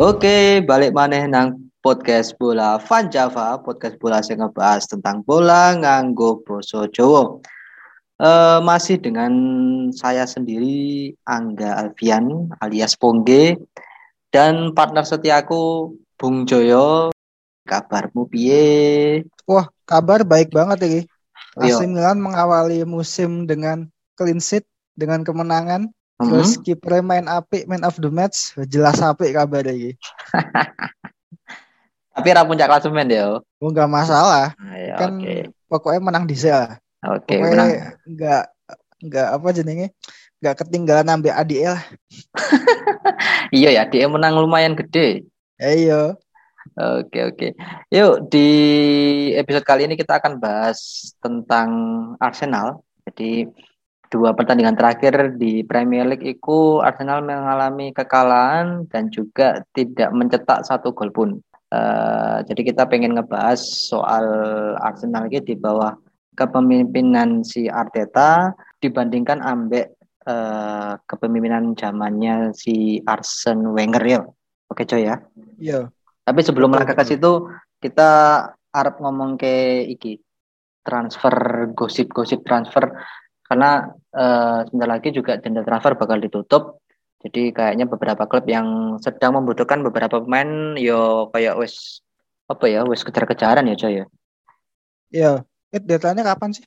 Oke, balik maneh nang podcast bola Van Java, podcast bola yang ngebahas tentang bola nganggo boso Jowo. Uh, masih dengan saya sendiri Angga Alfian alias Pongge dan partner setiaku Bung Joyo. Kabarmu piye? Wah, kabar baik banget ya. AC Milan mengawali musim dengan clean sheet dengan kemenangan Terus mm -hmm. kiper main api, man of the match, jelas api kabar lagi. Tapi ra puncak klasemen ya. Oh enggak masalah. Ayo, kan okay. pokoknya menang di lah. Oke, okay, menang. Enggak enggak apa jenenge? Enggak ketinggalan ambil ADL. iya ya, dia menang lumayan gede. Eh, iya. Oke oke. Yuk di episode kali ini kita akan bahas tentang Arsenal. Jadi dua pertandingan terakhir di Premier League itu Arsenal mengalami kekalahan dan juga tidak mencetak satu gol pun. Uh, jadi kita pengen ngebahas soal Arsenal gitu di bawah kepemimpinan si Arteta dibandingkan ambek uh, kepemimpinan zamannya si Arsene Wenger ya. Oke coy ya. Iya. Tapi sebelum melangkah ke situ kita Arab ngomong ke iki transfer gosip-gosip transfer karena uh, sebentar lagi juga jendela transfer bakal ditutup. Jadi kayaknya beberapa klub yang sedang membutuhkan beberapa pemain yo kayak wes apa ya wes kejar-kejaran ya coy ya? Iya. It deadline kapan sih?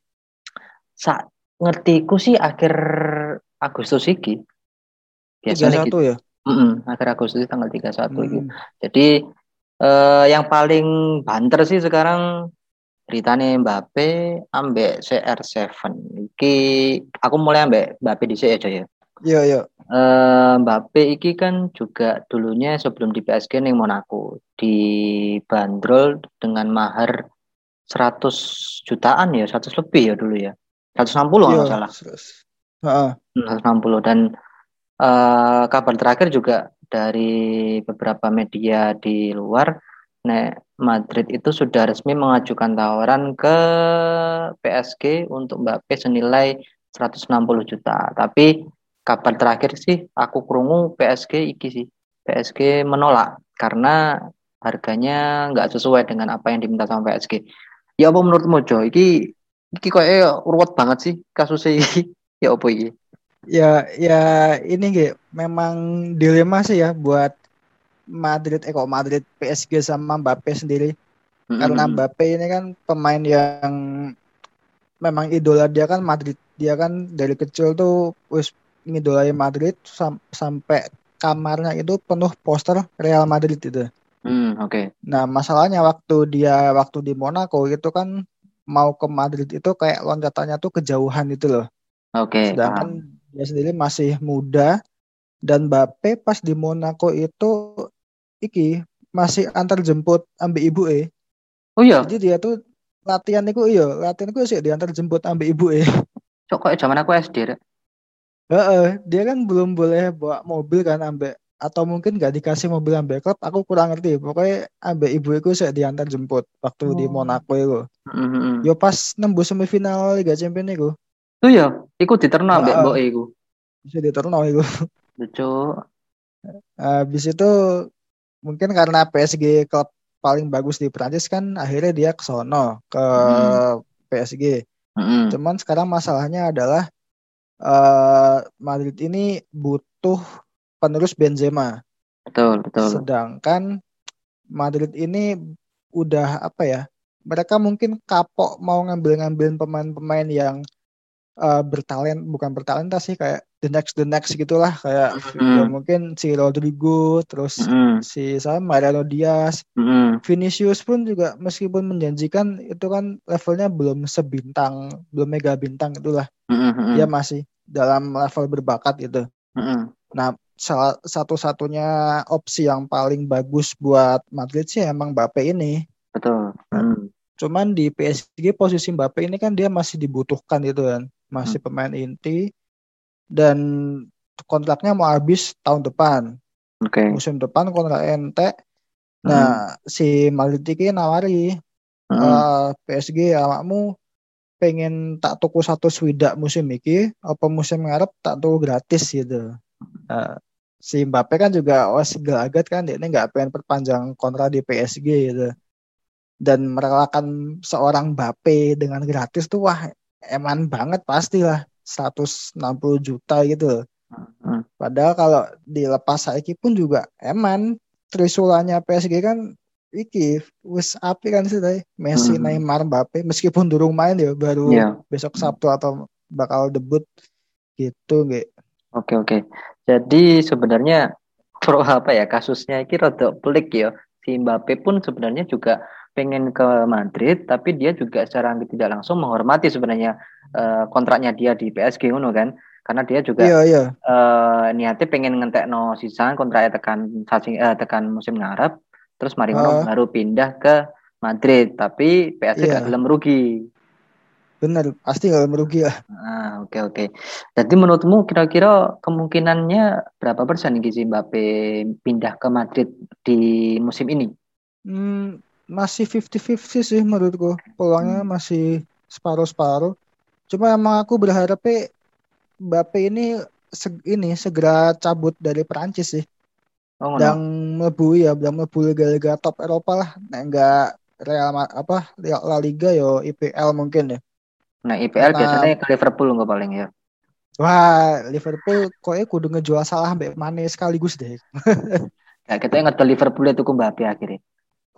Saat ngertiku sih akhir Agustus iki. Biasanya gitu. ya? Mm -mm, akhir Agustus tanggal 31 hmm. gitu. jadi uh, yang paling banter sih sekarang beritane Mbappe ambek CR7 iki aku mulai ambek Mbappe di aja ya? Iya iya. Uh, Mbappe iki kan juga dulunya sebelum di PSG nih Monaco dibanderol dengan mahar 100 jutaan ya 100 lebih ya dulu ya. 160 nggak salah. uh. 160 dan uh, kabar terakhir juga dari beberapa media di luar Nek Madrid itu sudah resmi mengajukan tawaran ke PSG untuk Mbappe senilai 160 juta. Tapi kabar terakhir sih aku kerungu PSG iki sih. PSG menolak karena harganya nggak sesuai dengan apa yang diminta sama PSG. Ya apa menurutmu Jo? Iki iki kok ruwet banget sih kasusnya iki. ya apa iki? Ya ya ini gitu memang dilema sih ya buat Madrid eh kok Madrid PSG sama Mbappe sendiri mm-hmm. karena Mbappe ini kan pemain yang memang idola dia kan Madrid dia kan dari kecil tuh wis ngidolai Madrid sam- sampai kamarnya itu penuh poster Real Madrid itu. Hmm, oke. Okay. Nah, masalahnya waktu dia waktu di Monaco itu kan mau ke Madrid itu kayak loncatannya tuh kejauhan itu loh. Oke. Okay, Sedangkan paham. dia sendiri masih muda dan Mbappe pas di Monaco itu iki masih antar jemput ambil ibu eh. Oh iya. Jadi dia tuh latihan itu iya, latihan itu sih diantar jemput ambil ibu eh. Cok kok zaman aku SD Heeh, dia kan belum boleh bawa mobil kan ambek atau mungkin gak dikasih mobil ambil klub aku kurang ngerti pokoknya ambek ibu itu saya diantar jemput waktu oh. di Monaco itu mm-hmm. yo pas nembus semifinal Liga Champions itu tuh ya ikut diterno ambek mbok itu bisa diterno itu lucu habis itu mungkin karena PSG klub paling bagus di Prancis kan akhirnya dia ke sono ke hmm. PSG. Hmm. Cuman sekarang masalahnya adalah uh, Madrid ini butuh penerus Benzema. Betul, betul. Sedangkan Madrid ini udah apa ya? Mereka mungkin kapok mau ngambil-ngambilin pemain-pemain yang uh, bertalent bukan bertalenta sih kayak the next the next gitulah kayak mm. ya mungkin si Rodrigo terus mm. si sama Mariano Diaz mm. Vinicius pun juga meskipun menjanjikan itu kan levelnya belum sebintang belum mega bintang itulah mm. dia masih dalam level berbakat gitu mm. nah salah satu-satunya opsi yang paling bagus buat Madrid sih emang Mbappe ini betul mm. cuman di PSG posisi Mbappe ini kan dia masih dibutuhkan gitu kan masih mm. pemain inti dan kontraknya mau habis tahun depan. Okay. Musim depan kontrak ente. Nah, hmm. si Maldini nawari hmm. uh, eh, PSG awakmu pengen tak tuku satu swidak musim iki apa musim ngarep tak tuku gratis gitu. Uh, si Mbappe kan juga oh agak kan dia ini nggak pengen perpanjang kontrak di PSG gitu dan merelakan seorang Mbappe dengan gratis tuh wah eman banget pastilah 160 juta gitu hmm. padahal kalau dilepas saiki pun juga eman trisulanya PSG kan iki wis api kan sih tadi Messi hmm. Neymar Mbappe meskipun durung main ya baru yeah. besok Sabtu atau bakal debut gitu gitu Oke oke. Jadi sebenarnya pro apa ya kasusnya ini rada pelik ya. Si Mbappe pun sebenarnya juga pengen ke Madrid tapi dia juga secara tidak langsung menghormati sebenarnya uh, kontraknya dia di PSG ngono kan. Karena dia juga iya, iya. Uh, niatnya pengen ngentek no sisa kontraknya tekan uh, tekan musim ngarep terus mari uh. baru pindah ke Madrid tapi PSG iya. gak belum rugi Benar, pasti kalau merugi ya. Ah, oke okay, oke. Okay. Jadi menurutmu kira-kira kemungkinannya berapa persen nih Mbappe pindah ke Madrid di musim ini? Hmm, masih 50-50 sih menurutku. Peluangnya hmm. masih separuh-separuh. Cuma emang aku berharap Mbappe ini seg ini segera cabut dari Perancis sih. Oh, dan mlebu ya, dan mlebu liga-liga top Eropa lah. Nah, enggak Real apa La Liga yo IPL mungkin ya. Nah IPL nah, biasanya ke Liverpool nggak paling ya. Wah Liverpool kok ya kudu ngejual salah mbak Mane sekaligus deh. nah kita yang ngetel Liverpool itu Mbappe akhirnya.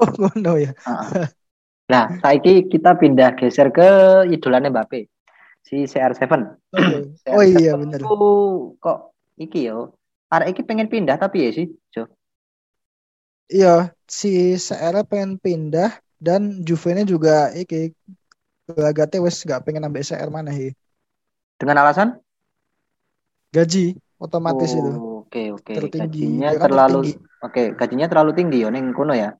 Oh no ya. Nah saiki kita pindah geser ke idolannya Mbappe si CR7. Okay. CR7 oh iya benar. Kok iki yo. Arek iki pengen pindah tapi ya sih, Jo. Iya, si CR pengen pindah dan Juve juga iki Lagate wes gak pengen ambil CR mana hi. Dengan alasan? Gaji otomatis oh, itu. Oke okay, oke. Okay. Gajinya kan terlalu oke okay, gajinya terlalu tinggi yo neng kuno ya.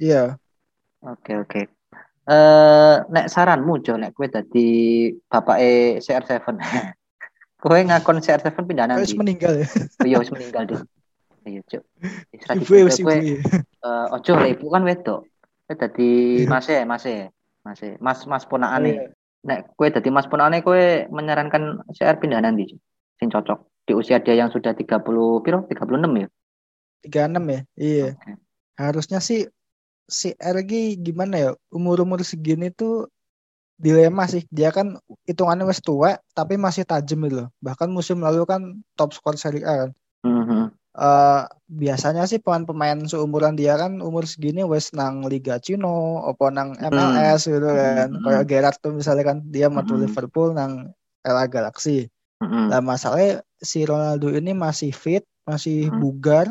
Iya. Oke okay, oke. Okay. Eh nek saranmu Jo nek kue tadi bapak e CR7. kue ngakon CR7 pindah nanti. Wes meninggal ya. oh, iya wes meninggal deh. Iya, Cuk. Ibu wis ibu. Eh ojo ibu kan wedok. Kue tadi iya. masih masih masih mas mas ponakane oh, iya. nek kue jadi mas ponakane kue menyarankan CR pindah nanti sing cocok di usia dia yang sudah 30 piro 36 ya 36 ya iya okay. harusnya sih si RG gimana ya umur-umur segini tuh dilema sih dia kan hitungannya wes tua tapi masih tajam gitu loh bahkan musim lalu kan top skor Serie A kan mm -hmm uh, biasanya sih pemain-pemain seumuran dia kan umur segini wes nang Liga Cino, opo nang MLS hmm. gitu kan. Hmm. Kayak Gerard tuh misalnya kan dia mau hmm. Liverpool nang LA Galaxy. Hmm. Nah masalahnya si Ronaldo ini masih fit, masih hmm. bugar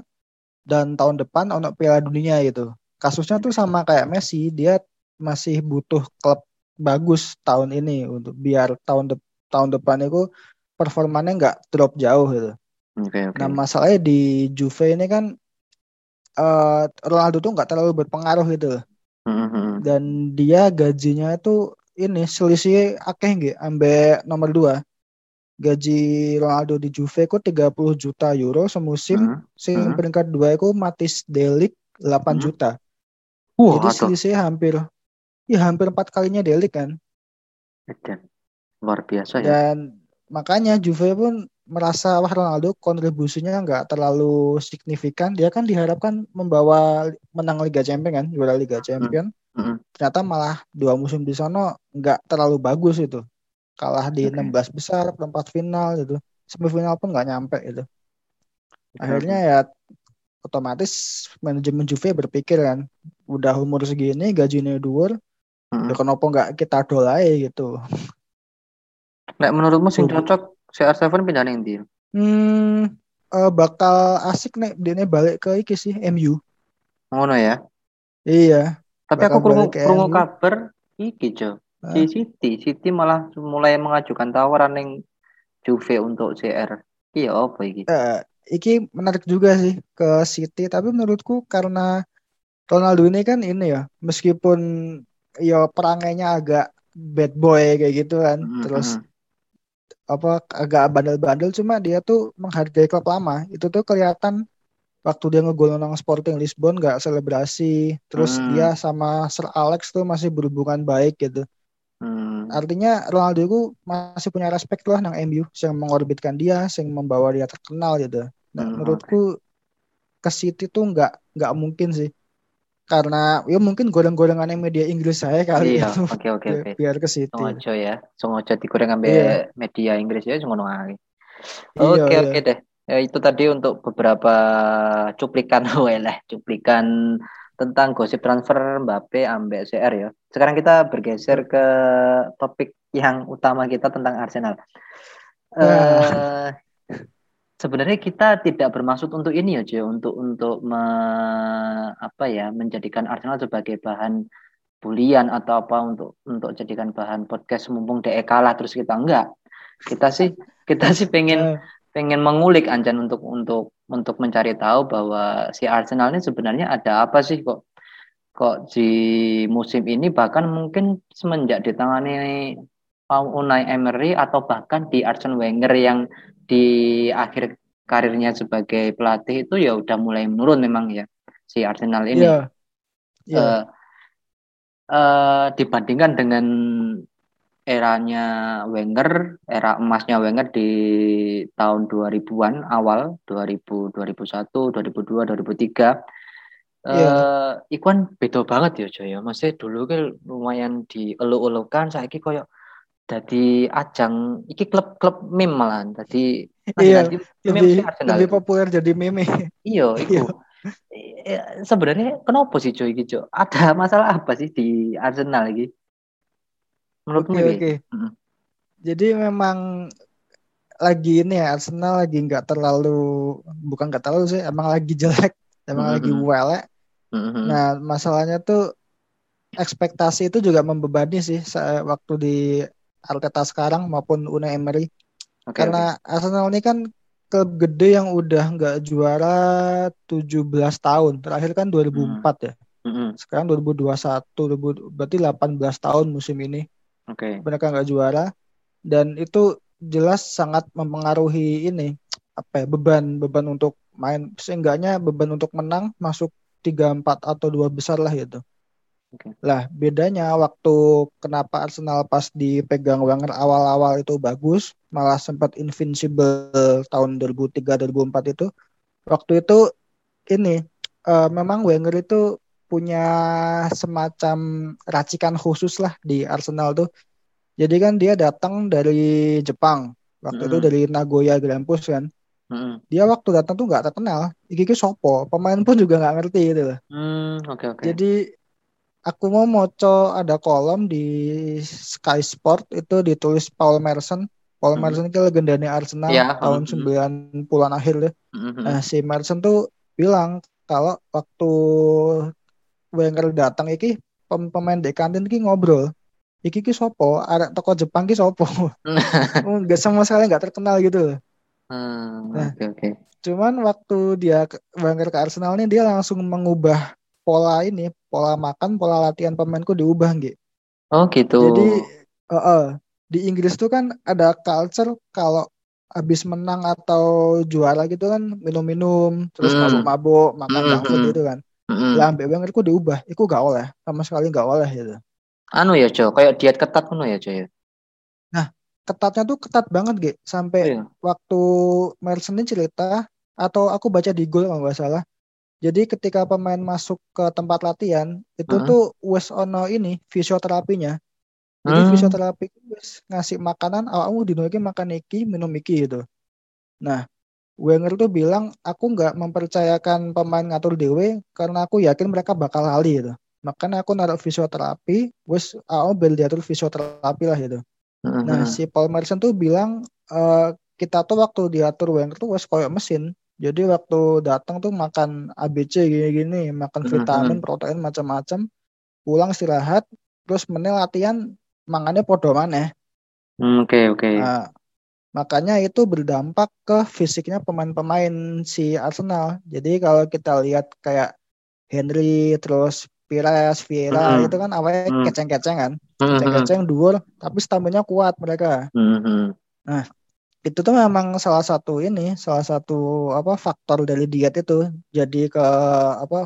dan tahun depan untuk Piala Dunia gitu. Kasusnya tuh sama kayak Messi, dia masih butuh klub bagus tahun ini untuk biar tahun de tahun depan itu performanya nggak drop jauh gitu. Okay, okay. Nah masalahnya di Juve ini kan uh, Ronaldo tuh nggak terlalu berpengaruh gitu. Mm-hmm. Dan dia gajinya itu ini selisih akeh nggih ambe nomor dua. Gaji Ronaldo di Juve ku 30 juta euro semusim. Mm-hmm. Sing mm-hmm. peringkat dua itu Matis Delik 8 mm-hmm. juta. Uh, Jadi selisih hampir ya hampir empat kalinya Delik kan. Luar biasa ya. Dan makanya Juve pun merasa wah Ronaldo kontribusinya nggak terlalu signifikan. Dia kan diharapkan membawa menang Liga Champions kan, juara Liga Champions. Mm -hmm. Ternyata malah dua musim di sana nggak terlalu bagus itu. Kalah di okay. 16 besar, perempat final gitu. Semifinal pun nggak nyampe itu. Akhirnya ya otomatis manajemen Juve berpikir kan, udah umur segini gajinya dhuwur, mm -hmm. ya kenapa nggak kita dolai gitu. Nek menurutmu sing cocok CR7 pindah ning ndi? Hmm, uh, bakal asik nih dia balik ke iki sih MU. Ngono ya. Iya. Tapi aku krungu krungu kabar iki, Jo. Si City, City malah mulai mengajukan tawaran ning Juve untuk CR. Iya apa iki? Uh, iki menarik juga sih ke City, tapi menurutku karena Ronaldo ini kan ini ya, meskipun ya perangainya agak bad boy kayak gitu kan, mm -hmm. terus hmm apa agak bandel-bandel cuma dia tuh menghargai klub lama itu tuh kelihatan waktu dia ngegol nang Sporting Lisbon gak selebrasi terus hmm. dia sama Sir Alex tuh masih berhubungan baik gitu hmm. artinya Ronaldo itu masih punya respect lah nang MU yang mengorbitkan dia yang membawa dia terkenal gitu Nah, Hmm, menurutku ke City tuh nggak nggak mungkin sih. Karena ya mungkin goreng-gorengannya media Inggris saya kali Iya, itu oke oke biar, oke. biar ke City. Sengaja ya, sengaja digoreng ambil Iya, media Inggris ya, ngono ae. iya, Oke iya. oke deh. Ya, itu tadi untuk beberapa cuplikan lah, cuplikan tentang gosip transfer Mbappe ambek CR ya. Sekarang kita bergeser ke topik yang utama kita tentang Arsenal. Nah, Eh sebenarnya kita tidak bermaksud untuk ini aja, untuk untuk me, apa ya, menjadikan Arsenal sebagai bahan bulian atau apa untuk untuk jadikan bahan podcast mumpung DE kalah terus kita enggak. Kita sih kita sih pengen eh, pengen mengulik Anjan untuk untuk untuk mencari tahu bahwa si Arsenal ini sebenarnya ada apa sih kok kok di musim ini bahkan mungkin semenjak ditangani Unai Emery atau bahkan di Arsene Wenger yang di akhir karirnya sebagai pelatih itu ya udah mulai menurun memang ya si Arsenal ini iya, iya, Eh, eh, dibandingkan dengan eranya Wenger, era emasnya Wenger di tahun 2000-an awal, 2000, 2001, 2002, 2003. iya, Eh, Ikuan beda banget ya Joy ya. Maksudnya dulu kan lumayan dieluk-elukan, saiki koyo dadi ajang iki klub-klub meme. Dadi iya. nanti meme Lebih Arsenal lebih itu. populer jadi meme. Iya, Iya, iku. Eh, Sebenarnya kenapa sih iki, Jo? Ada masalah apa sih di Arsenal iki? Menurutmu oke, piye? oke. Mm-mm. Jadi memang lagi ini ya Arsenal lagi nggak terlalu bukan nggak terlalu sih emang lagi jelek emang lagi Mhm. welek Mhm. nah masalahnya tuh ekspektasi itu juga membebani sih waktu di Arteta sekarang maupun Unai Emery oke. karena Arsenal ini kan klub gede yang udah nggak juara 17 tahun terakhir kan 2004 ya Mhm. sekarang 2021 2000 berarti 18 tahun musim ini Oke. mereka nggak juara dan itu jelas sangat mempengaruhi ini apa ya beban beban untuk main seenggaknya beban untuk menang masuk tiga empat atau dua besar lah gitu. Oke. Lah bedanya waktu kenapa Arsenal pas dipegang Wenger awal-awal itu bagus malah sempat invincible tahun 2003 2004 itu waktu itu ini eh, memang Wenger itu punya semacam racikan khusus lah di Arsenal tuh jadi kan dia datang dari Jepang. Waktu itu Mm-mm. dari Nagoya Grampus kan. Mhm. Dia waktu datang tuh nggak terkenal. Iki ki sopo. Pemain pun juga nggak ngerti gitu loh. Hmm, oke oke. Jadi aku mau moco ada kolom di Sky Sport itu ditulis Paul Merson. Paul Mhm. Merson itu legendanya Arsenal Iya, tahun mhm. 90-an akhir deh. Mhm. Nah, si Merson tuh bilang kalau waktu Wenger datang iki pem- pemain di kantin ki ngobrol. Iki ki sopo, arek toko Jepang ki sopo. Nggak sama sekali nggak terkenal gitu loh. Hmm, Nah. oke oke. Cuman waktu dia Wenger ke Arsenal nih dia langsung mengubah pola ini, pola makan, pola latihan pemainku diubah gitu. Oh gitu. Jadi eh, eh, di Inggris tuh kan ada culture kalau habis menang atau juara gitu kan minum-minum, terus Hmm. mabuk-mabuk, makan Hmm, food hmm. gitu kan. Mhm. Lah ambek ku diubah, itu gak oleh, sama sekali gak oleh gitu. Anu ya Jo, kayak diet ketat ngono ya Jo ya. Ketatnya tuh ketat banget gitu, sampai Iya. waktu Merson ini cerita atau aku baca di Gol kalau nggak salah. Jadi ketika pemain masuk ke tempat latihan itu Heeh. tuh wes ono ini fisioterapinya. Jadi Hmm. fisioterapi itu wes ngasih makanan awakmu dino iki makan iki minum iki gitu. Nah, Wenger tuh bilang aku nggak mempercayakan pemain ngatur dewe karena aku yakin mereka bakal lali gitu. Makanya aku naruh fisioterapi, wes aku bel diatur fisioterapi lah gitu. Mhm. Nah, si Paul Merson tuh bilang eh, kita tuh waktu diatur Wenger tuh wes koyok mesin. Jadi waktu datang tuh makan ABC gini-gini, makan vitamin, protein macam-macam, pulang istirahat, terus menil latihan mangannya podo maneh. Hmm, Oke oke. Nah, makanya itu berdampak ke fisiknya pemain-pemain si Arsenal. Jadi kalau kita lihat kayak Henry, terus Pires, Vieira itu kan awalnya Mhm. keceng-keceng kan, keceng-keceng dhuwur, tapi stamina kuat mereka. Mhm. Itu tuh memang salah satu ini salah satu apa faktor dari diet itu jadi ke apa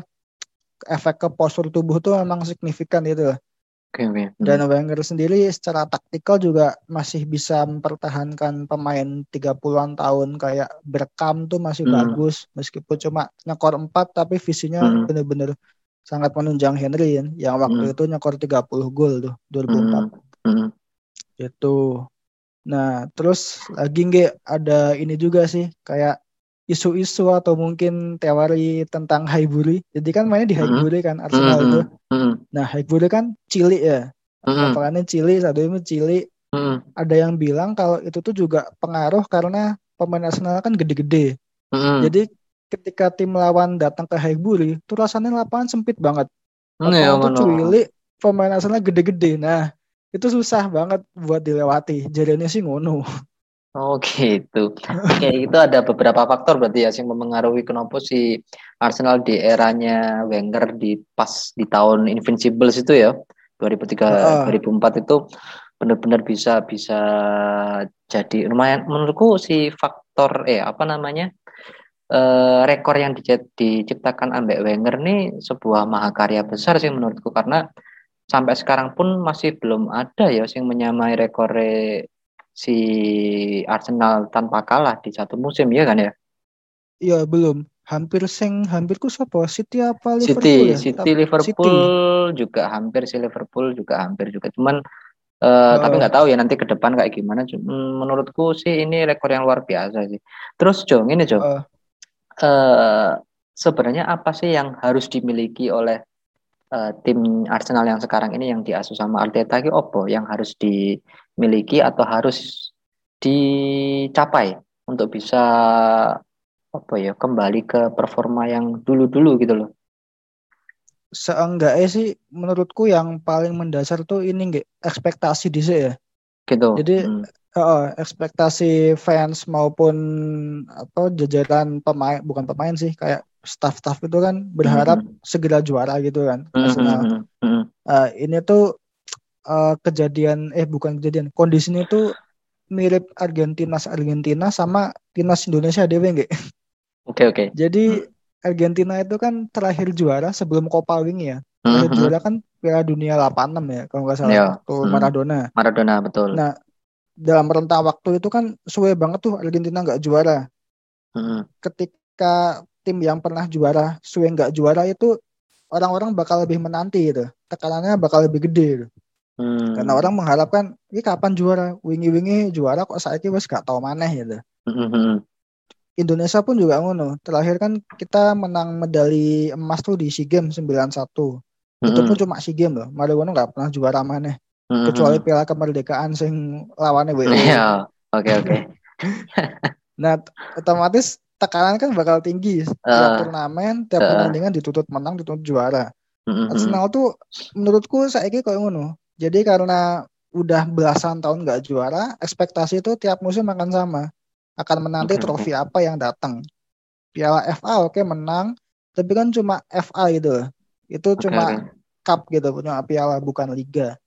efek ke postur tubuh tuh memang signifikan gitu Oke, oke. Hmm. Dan Wenger sendiri secara taktikal juga masih bisa mempertahankan pemain 30-an tahun kayak Berkam tuh masih Hmm. bagus meskipun cuma nyekor 4 tapi visinya Hmm. bener-bener sangat menunjang Henry yang waktu Hmm. itu nyekor 30 gol tuh 2004 Hmm. Hmm. itu. Nah, terus lagi nggak ada ini juga sih kayak isu-isu atau mungkin teori tentang Highbury. Jadi kan mainnya di Mhm. Highbury kan Arsenal itu. Hmm. Nah, Highbury kan cilik ya. Hmm. Lapangannya cilik, satu itu cilik. Hmm. Ada yang bilang kalau itu tuh juga pengaruh karena pemain Arsenal kan gede-gede. Hmm. Jadi ketika tim lawan datang ke Highbury, tuh rasanya lapangan sempit banget. Hmm, ya, Lapangan tuh cilik, pemain Arsenal gede-gede. Nah, itu susah banget buat dilewati. Jadinya sih ngono. Oh gitu. Oke, itu ada beberapa faktor berarti ya yang mempengaruhi kenapa si Arsenal di eranya Wenger di pas di tahun Invincibles itu ya 2003 Heeh. 2004 itu benar-benar bisa bisa jadi lumayan menurutku si faktor eh apa namanya eh, rekor yang dice- diciptakan ambek Wenger nih sebuah mahakarya besar sih menurutku karena sampai sekarang pun masih belum ada ya yang menyamai rekor si Arsenal tanpa kalah di satu musim ya kan ya Iya, belum. Hampir sing hampirku siapa? City apa Liverpool City ya? City Liverpool City. juga hampir si Liverpool juga hampir juga cuman tapi Oh. nggak tahu ya nanti ke depan kayak gimana Cuma menurutku sih ini rekor yang luar biasa sih terus Jo ini Jo Oh. eh, sebenarnya apa sih yang harus dimiliki oleh eh, tim Arsenal yang sekarang ini yang diasuh sama Arteta itu opo yang harus dimiliki atau harus dicapai untuk bisa apa ya kembali ke performa yang dulu-dulu gitu loh. Seenggaknya sih menurutku yang paling mendasar tuh ini nggak ekspektasi di ya. Gitu. Jadi Hmm. Oh, ekspektasi fans maupun apa jajaran pemain bukan pemain sih kayak staff-staff itu kan berharap Hmm. segera juara gitu kan Hmm, Arsenal. hmm, hmm, hmm. Eh, ini tuh eh, kejadian eh bukan kejadian kondisinya tuh mirip Argentina Argentina sama timnas Indonesia dewe nggak? Oke oke. Jadi Argentina itu kan terakhir juara sebelum Copa Wing ya. Hmm, Terakhir hmm. juara kan Piala Dunia 86 ya kalau nggak salah Iya. waktu Hmm. Maradona. Maradona betul. Nah, dalam rentang waktu itu kan suwe banget tuh Argentina nggak juara. Hmm, Ketika tim yang pernah juara suwe nggak juara itu orang-orang bakal lebih menanti gitu. Tekanannya bakal lebih gede gitu. hmm. Karena orang mengharapkan ini kapan juara? Wingi-wingi juara kok saiki wes gak tau maneh gitu. Hmm, hmm, Indonesia pun juga ngono. Terakhir kan kita menang medali emas tuh di SEA Games 91. Itu hmm. pun cuma SEA Games loh. Mario ngono gak pernah juara maneh. Hmm, Kecuali hmm. Piala Kemerdekaan sing lawannya WO. Iya. Oke oke. Nah, otomatis tekanan kan bakal tinggi. Tiap Ah. turnamen, tiap Ah. pertandingan dituntut menang, dituntut juara. Hmm. Arsenal tuh menurutku saiki kayak ngono. Jadi karena udah belasan tahun nggak juara, ekspektasi itu tiap musim akan sama. Akan menanti trofi apa yang datang. Piala FA oke menang, tapi kan cuma FA gitu. Itu Oke, cuma cup gitu, cuma piala bukan liga.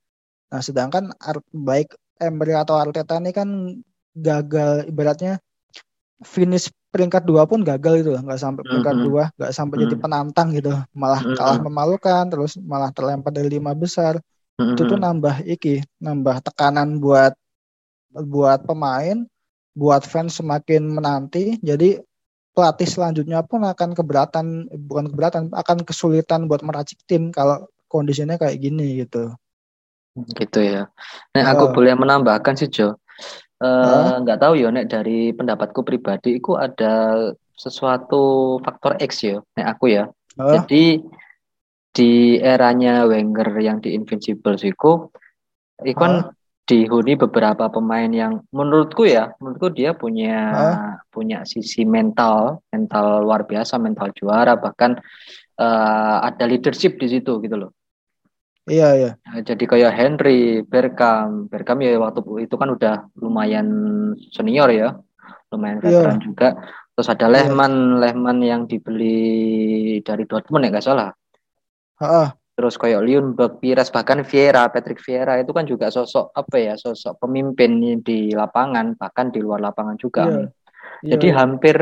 Nah, sedangkan Art- baik Emery atau Arteta ini kan gagal ibaratnya finish peringkat dua pun gagal itu nggak sampai peringkat dua nggak sampai jadi penantang gitu. Malah kalah memalukan terus malah terlempar dari lima besar. Hmm, itu tuh nambah iki nambah tekanan buat buat pemain buat fans semakin menanti. Jadi pelatih selanjutnya pun akan keberatan bukan keberatan akan kesulitan buat meracik tim kalau kondisinya kayak gini gitu. Gitu ya. Nek aku Oh. boleh menambahkan sih Jo. Eh, nggak tahu ya nek dari pendapatku pribadi itu ada sesuatu faktor X ya nek aku ya. Oh, Jadi di eranya Wenger yang di Invincibles itu itu kan dihuni beberapa pemain yang menurutku ya, menurutku dia punya punya sisi mental, mental luar biasa, mental juara bahkan eh, ada leadership di situ gitu loh. Iya iya Nah, Jadi kayak Henry, Bergkamp, Bergkamp ya waktu itu kan udah lumayan senior ya, lumayan Iya. veteran juga. Terus ada Iya. Lehmann, Lehmann yang dibeli dari Dortmund ya nggak salah. Heeh. Terus kayak Ljungberg, Pires, bahkan Vieira, Patrick Vieira itu kan juga sosok apa ya, sosok pemimpin di lapangan, bahkan di luar lapangan juga. Iya. Iya, Jadi iya. hampir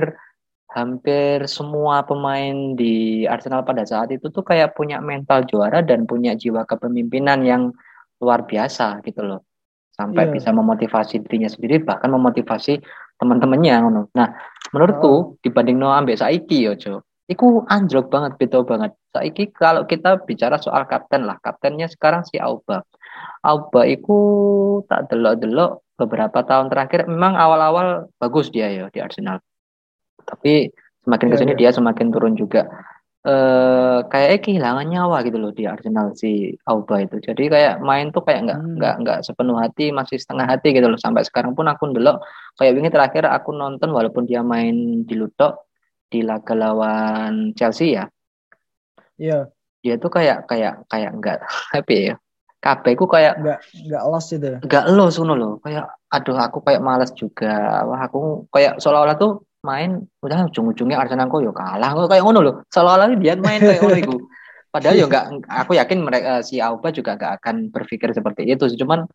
hampir semua pemain di Arsenal pada saat itu tuh kayak punya mental juara dan punya jiwa kepemimpinan yang luar biasa gitu loh sampai yeah. bisa memotivasi dirinya sendiri bahkan memotivasi teman-temannya ngono. Nah, menurutku oh. dibanding no ambek saiki yo, Jo. Iku anjlok banget, beda banget. Saiki kalau kita bicara soal kapten lah, kaptennya sekarang si Auba. Auba iku tak delok-delok beberapa tahun terakhir memang awal-awal bagus dia ya di Arsenal. Tapi semakin ke iya, sini yeah, dia semakin turun juga. Eh kayak kehilangan nyawa gitu loh di Arsenal si Auba itu. Jadi kayak main tuh kayak nggak hmm. nggak nggak sepenuh hati, masih setengah hati gitu loh. Sampai sekarang pun aku ndelok kayak ini terakhir aku nonton walaupun dia main di Lutok di laga lawan Chelsea ya. Iya. Dia tuh kayak kayak kayak nggak happy ya. KB ku kayak nggak nggak los itu. Nggak los loh. Kayak aduh aku kayak malas juga. Wah aku kayak seolah-olah tuh main udah ujung-ujungnya Arsenal kok yo kalah kok kayak ngono loh seolah-olah dia main kayak ngono itu padahal yo nggak aku yakin mereka si Auba juga gak akan berpikir seperti itu cuman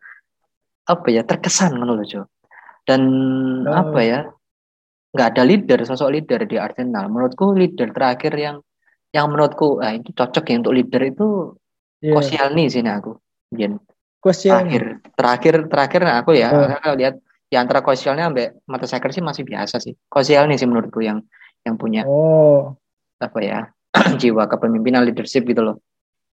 apa ya terkesan ngono loh Jo dan oh. apa ya nggak ada leader sosok leader di Arsenal menurutku leader terakhir yang yang menurutku ah, itu cocok ya untuk leader itu yeah. Koscielny sih aku Bian. terakhir terakhir terakhir nah aku ya oh. lihat di antara Kosialnya ambek mata Saker sih masih biasa sih. Kosial nih sih menurutku yang yang punya oh. apa ya jiwa kepemimpinan leadership gitu loh.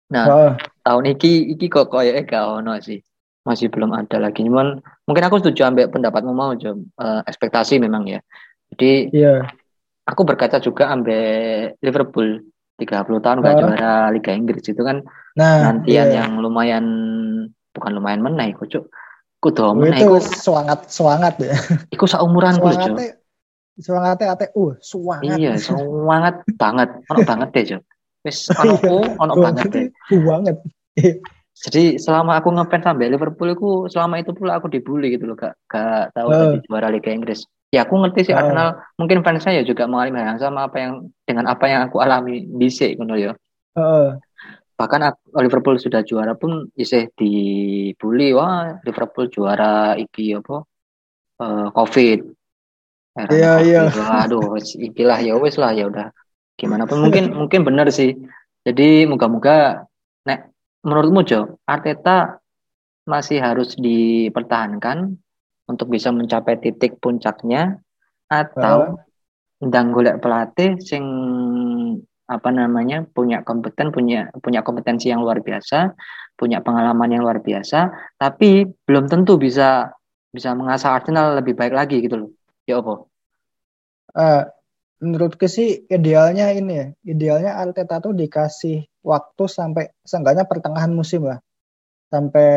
Nah oh. tahun ini iki kok kayak gak ono sih masih belum ada lagi. Cuman mungkin aku setuju ambek pendapatmu mau jom uh, ekspektasi memang ya. Jadi yeah. aku berkaca juga ambek Liverpool 30 tahun gak oh. juara Liga Inggris itu kan nah, nantian yeah. yang lumayan bukan lumayan menaik kok Kudu meneh iku semangat semangat ya. Iku seumuran gue Jo. Semangatnya ate uh semangat. Iya, semangat banget. Ono banget deh, Jo. Wis ono iya, ono banget deh. Banget. Jadi selama aku ngefans sampai Liverpool aku selama itu pula aku dibully gitu loh gak gak tahu uh. tadi juara Liga Inggris. Ya aku ngerti sih uh. Arsenal mungkin fans saya juga mengalami hal yang sama apa yang dengan apa yang aku alami di sini gitu ya. Uh bahkan Liverpool sudah juara pun isih dibully. Wah Liverpool juara iki apa? Uh, covid. Iya iya. Aduh ikilah ya wes lah ya udah. Gimana pun mungkin mungkin benar sih. Jadi moga-moga nek menurutmu Jo Arteta masih harus dipertahankan untuk bisa mencapai titik puncaknya atau uh. ndang golek pelatih sing apa namanya punya kompeten punya punya kompetensi yang luar biasa punya pengalaman yang luar biasa tapi belum tentu bisa bisa mengasah Arsenal lebih baik lagi gitu loh ya apa uh, menurutku sih idealnya ini ya idealnya Arteta tuh dikasih waktu sampai seenggaknya pertengahan musim lah sampai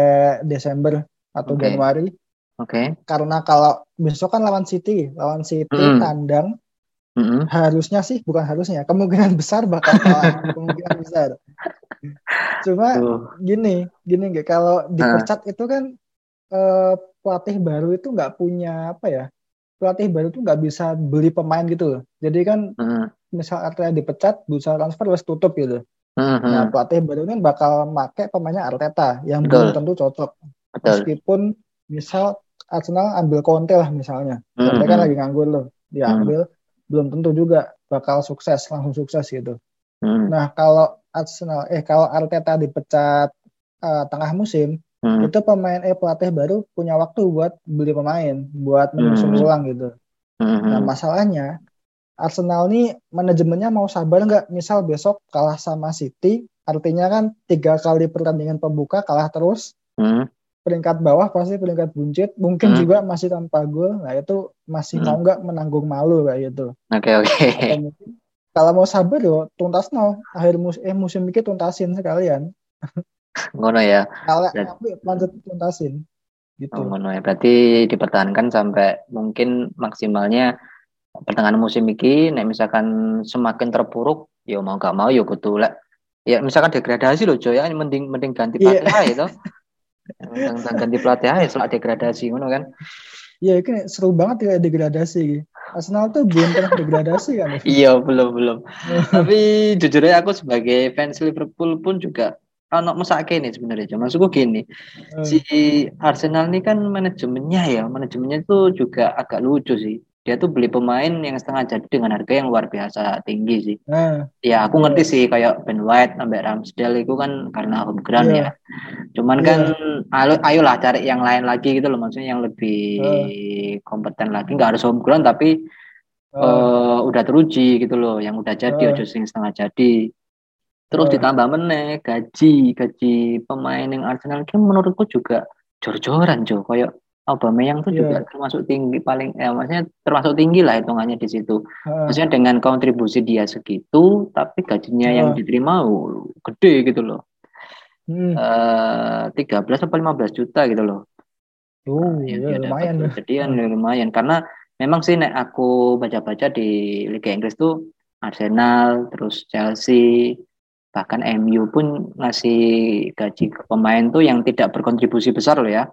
Desember atau okay. Januari Oke. Okay. Karena kalau besok kan lawan City, lawan City mm. tandang Mm-hmm. Harusnya sih bukan harusnya, kemungkinan besar bakal kalah, kemungkinan besar. Cuma uh. gini, gini nggak kalau dipecat uh. itu kan uh, pelatih baru itu nggak punya apa ya? Pelatih baru itu nggak bisa beli pemain gitu loh. Jadi kan uh. misal Arteta dipecat, bisa transfer harus tutup gitu. Uh-huh. Nah pelatih baru ini bakal make pemainnya Arteta yang Betul. belum tentu cocok. Betul. Meskipun misal Arsenal ambil Conte lah misalnya, Conte uh-huh. kan lagi nganggur loh, diambil. Uh-huh belum tentu juga bakal sukses langsung sukses gitu. Hmm. Nah kalau Arsenal eh kalau Arteta dipecat uh, tengah musim hmm. itu pemain eh pelatih baru punya waktu buat beli pemain buat menyusun hmm. ulang gitu. Hmm. Nah masalahnya Arsenal nih manajemennya mau sabar nggak? Misal besok kalah sama City, artinya kan tiga kali pertandingan pembuka kalah terus. Hmm peringkat bawah pasti peringkat buncit. Mungkin hmm. juga masih tanpa gol. Nah itu masih hmm. mau nggak menanggung malu kayak gitu. Oke okay, oke okay. kalau mau sabar yo tuntas no akhir musim eh musim ini tuntasin sekalian. Ngono ya. Kalau tapi lanjut tuntasin. Gitu. Oh, ngono ya. Berarti dipertahankan sampai mungkin maksimalnya pertengahan musim ini. Nek misalkan semakin terpuruk yo mau gak mau yo kudu ya misalkan degradasi loh coy ya. Mending mending ganti pelatih yeah. itu tentang ganti pelatih aja soal degradasi ngono kan Iya, ini seru banget ya degradasi. Arsenal tuh belum pernah degradasi kan? iya, belum belum. Tapi jujur aja aku sebagai fans Liverpool pun juga anak mesake nih sebenarnya. Maksudku gini, hmm. si Arsenal ini kan manajemennya ya, manajemennya tuh juga agak lucu sih. Dia tuh beli pemain yang setengah jadi dengan harga yang luar biasa tinggi sih. Nah, Ya aku ngerti sih kayak Ben White sampai Ramsdale itu kan karena home ground Iya. ya. Cuman Iya. kan ayo ayolah cari yang lain lagi gitu loh maksudnya yang lebih kompeten lagi nggak harus home ground tapi eh, eh, udah teruji gitu loh yang udah jadi Eh. ojo sing setengah jadi. Terus Eh. ditambah meneh gaji gaji pemain yang Arsenal itu menurutku juga jor-joran Jo kayak Aubameyang tuh Iya. juga termasuk tinggi paling ya maksudnya termasuk tinggi lah hitungannya di situ. eh, Maksudnya dengan kontribusi dia segitu, tapi gajinya yang Oh. diterima uh, gede gitu loh. hmm. Eh 13 atau 15 juta gitu loh. Oh, yang ya, dia lumayan. dapat. Jadi kan lumayan karena memang sih nek aku baca-baca di Liga Inggris tuh Arsenal, terus Chelsea, bahkan MU pun ngasih gaji ke pemain tuh yang tidak berkontribusi besar loh ya.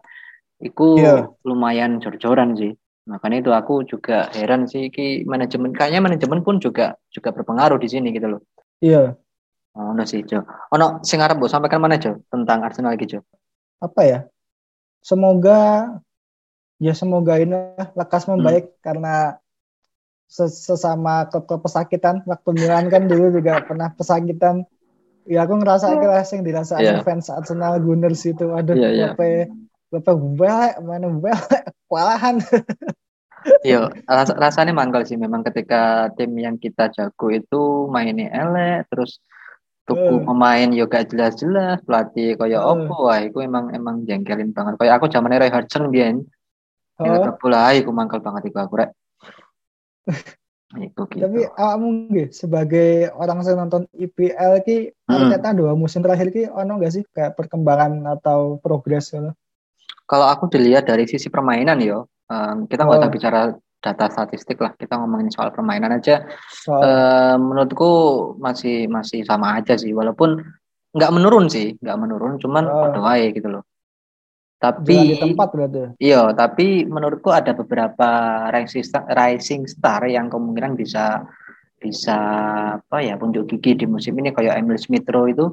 Itu Iya. lumayan jor-joran sih. Makanya itu aku juga heran sih ki manajemen kayaknya manajemen pun juga juga berpengaruh di sini gitu loh. Iya. Oh, no sih, Jo. Ono sing arep sampaikan mana, Jo? Tentang Arsenal iki, Jo. Apa ya? Semoga ya semoga ini lekas Hmm. membaik karena ses- sesama klub-klub pesakitan waktu Milan kan dulu juga pernah pesakitan. Ya aku ngerasa kira yang dirasakan Iya. fans Arsenal Gunners itu. Aduh, Iya, iya. bape bape welek mana welek kewalahan. Iya, ras rasanya mangkal sih memang ketika tim yang kita jago itu mainnya elek, terus tuku Eh. pemain yo gak jelas-jelas, pelatih kaya Eh. opo wah, itu emang emang jengkelin banget. Kayak aku zaman Roy Hodgson biyen, Oh, yang bola aku mangkal banget iku aku rek. Iku gitu. tapi awakmu nggih sebagai orang yang nonton IPL ki Hmm. Arteta dua musim terakhir ki ono gak sih kayak perkembangan atau progres? Kalau aku dilihat dari sisi permainan yo, em, kita nggak Oh. usah bicara data statistik lah, kita ngomongin soal permainan aja. Soal Eh, menurutku masih masih sama aja sih, walaupun nggak menurun sih, nggak menurun, cuman Oh. ae gitu loh. di Tapi tempat berarti. iya, tapi menurutku ada beberapa rising star, rising star yang kemungkinan bisa bisa apa ya punjuk gigi di musim ini kayak Emil Smith Rowe itu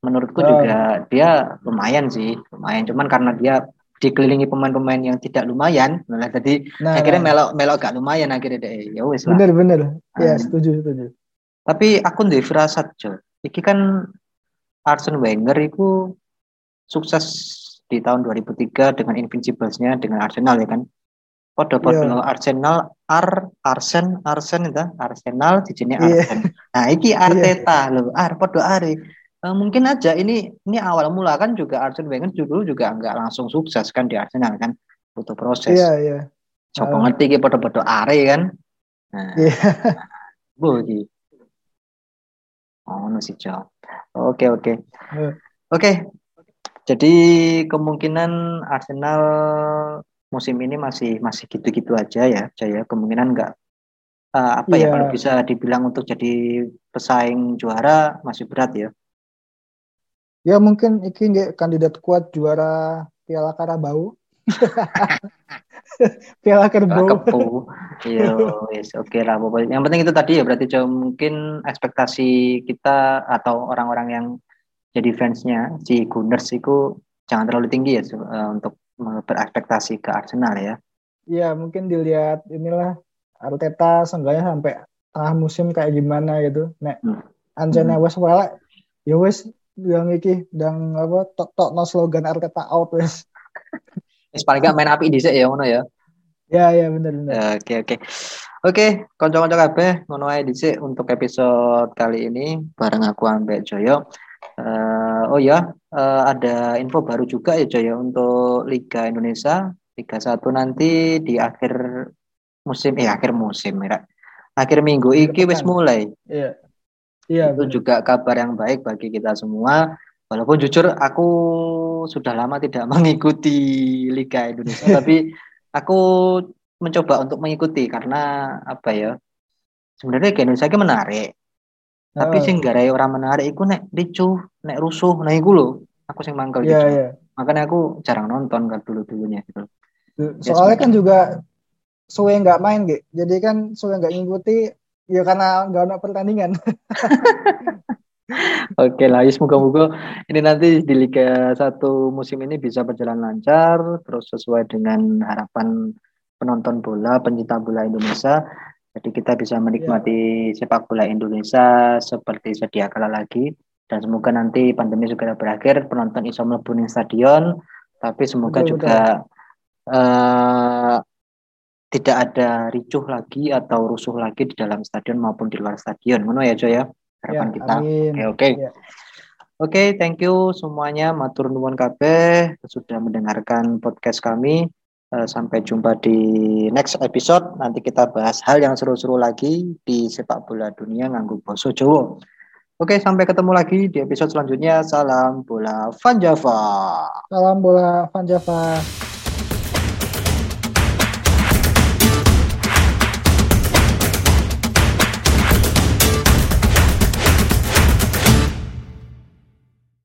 menurutku Oh. juga dia lumayan sih, lumayan. Cuman karena dia dikelilingi pemain-pemain yang tidak lumayan, malah jadi Nah, akhirnya melok melok gak lumayan akhirnya deh. Ya wis lah. bener bener. Ya Ah. setuju setuju. Tapi aku ndek firasat, Jo. Iki kan Arsene Wenger itu sukses di tahun 2003 dengan Invincibles-nya dengan Arsenal ya kan. Podo-podo Iya. Arsenal, Ar, Arsen, Arsen itu, Arsenal di sini Iya. Arsen. Nah, iki Arteta loh, Ar, podo Are. Eh, mungkin aja ini ini awal mula kan juga Arsene Wenger dulu juga nggak langsung sukses kan di Arsenal kan, butuh proses. Iya iya. Coba Ah. ngerti iki podo-podo Are kan. Nah, Iya. Bu iki. Oh, no sih. Oke, oke. Eh. Oke. Jadi kemungkinan Arsenal musim ini masih masih gitu-gitu aja ya, Jaya. Kemungkinan nggak eh, apa ya Iya. kalau bisa dibilang untuk jadi pesaing juara masih berat ya. Ya mungkin iki nggak kandidat kuat juara Piala Karabau. Piala Kerbau. Kepu. Iya, wis oke lah pokoknya. Yang penting itu tadi ya berarti Jo mungkin ekspektasi kita atau orang-orang yang jadi fansnya si Gunners itu jangan terlalu tinggi ya eh, untuk berekspektasi ke Arsenal ya. Iya mungkin dilihat inilah Arteta seenggaknya sampai tengah musim kayak gimana gitu. Nek Hmm. Anjana wes welek ya wes yang iki dan apa tok tok no slogan Arteta out wes. Wis paling gak main api dhisik ya ngono ya. Ya ya benar benar. Oke oke. Oke, kanca-kanca kabeh ngono ae dhisik untuk episode kali ini bareng aku ambek Joyo. Eh, oh ya, eh, ada info baru juga ya Joyo untuk Liga Indonesia Liga 1 nanti di akhir musim eh akhir musim ya. Akhir minggu iki wis mulai. Iya. Iya. Itu benar. juga kabar yang baik bagi kita semua. Walaupun jujur aku sudah lama tidak mengikuti Liga Indonesia, tapi aku mencoba untuk mengikuti karena apa ya? Sebenarnya Liga Indonesia ini menarik. Tapi Oh. sing garai orang menarik iku nek ricuh, nek rusuh, nah iku lho. Aku sing mangkel Iya gitu. iya. Makanya aku jarang nonton kan dulu-dulunya gitu. Soalnya kan juga suwe nggak main gitu. Jadi kan suwe nggak ngikuti ya karena nggak ada pertandingan. Oke lah, ya semoga-moga ini nanti di Liga 1 musim ini bisa berjalan lancar, terus sesuai dengan harapan penonton bola, pencinta bola Indonesia. Jadi kita bisa menikmati yeah. sepak bola Indonesia seperti sedia kala lagi. Dan semoga nanti pandemi segera berakhir, penonton iso mlebu stadion, tapi semoga betul, juga betul. Uh, tidak ada ricuh lagi atau rusuh lagi di dalam stadion maupun di luar stadion. Ngono ya, Jo ya. Harapan ya, kita. Oke, oke. Okay, okay. ya. Oke, okay, thank you semuanya. Matur nuwun kabeh sudah mendengarkan podcast kami. Uh, sampai jumpa di next episode. Nanti kita bahas hal yang seru-seru lagi di sepak bola dunia nganggu boso Jowo. Oke, sampai ketemu lagi di episode selanjutnya. Salam bola Van Java. Salam bola Van Java.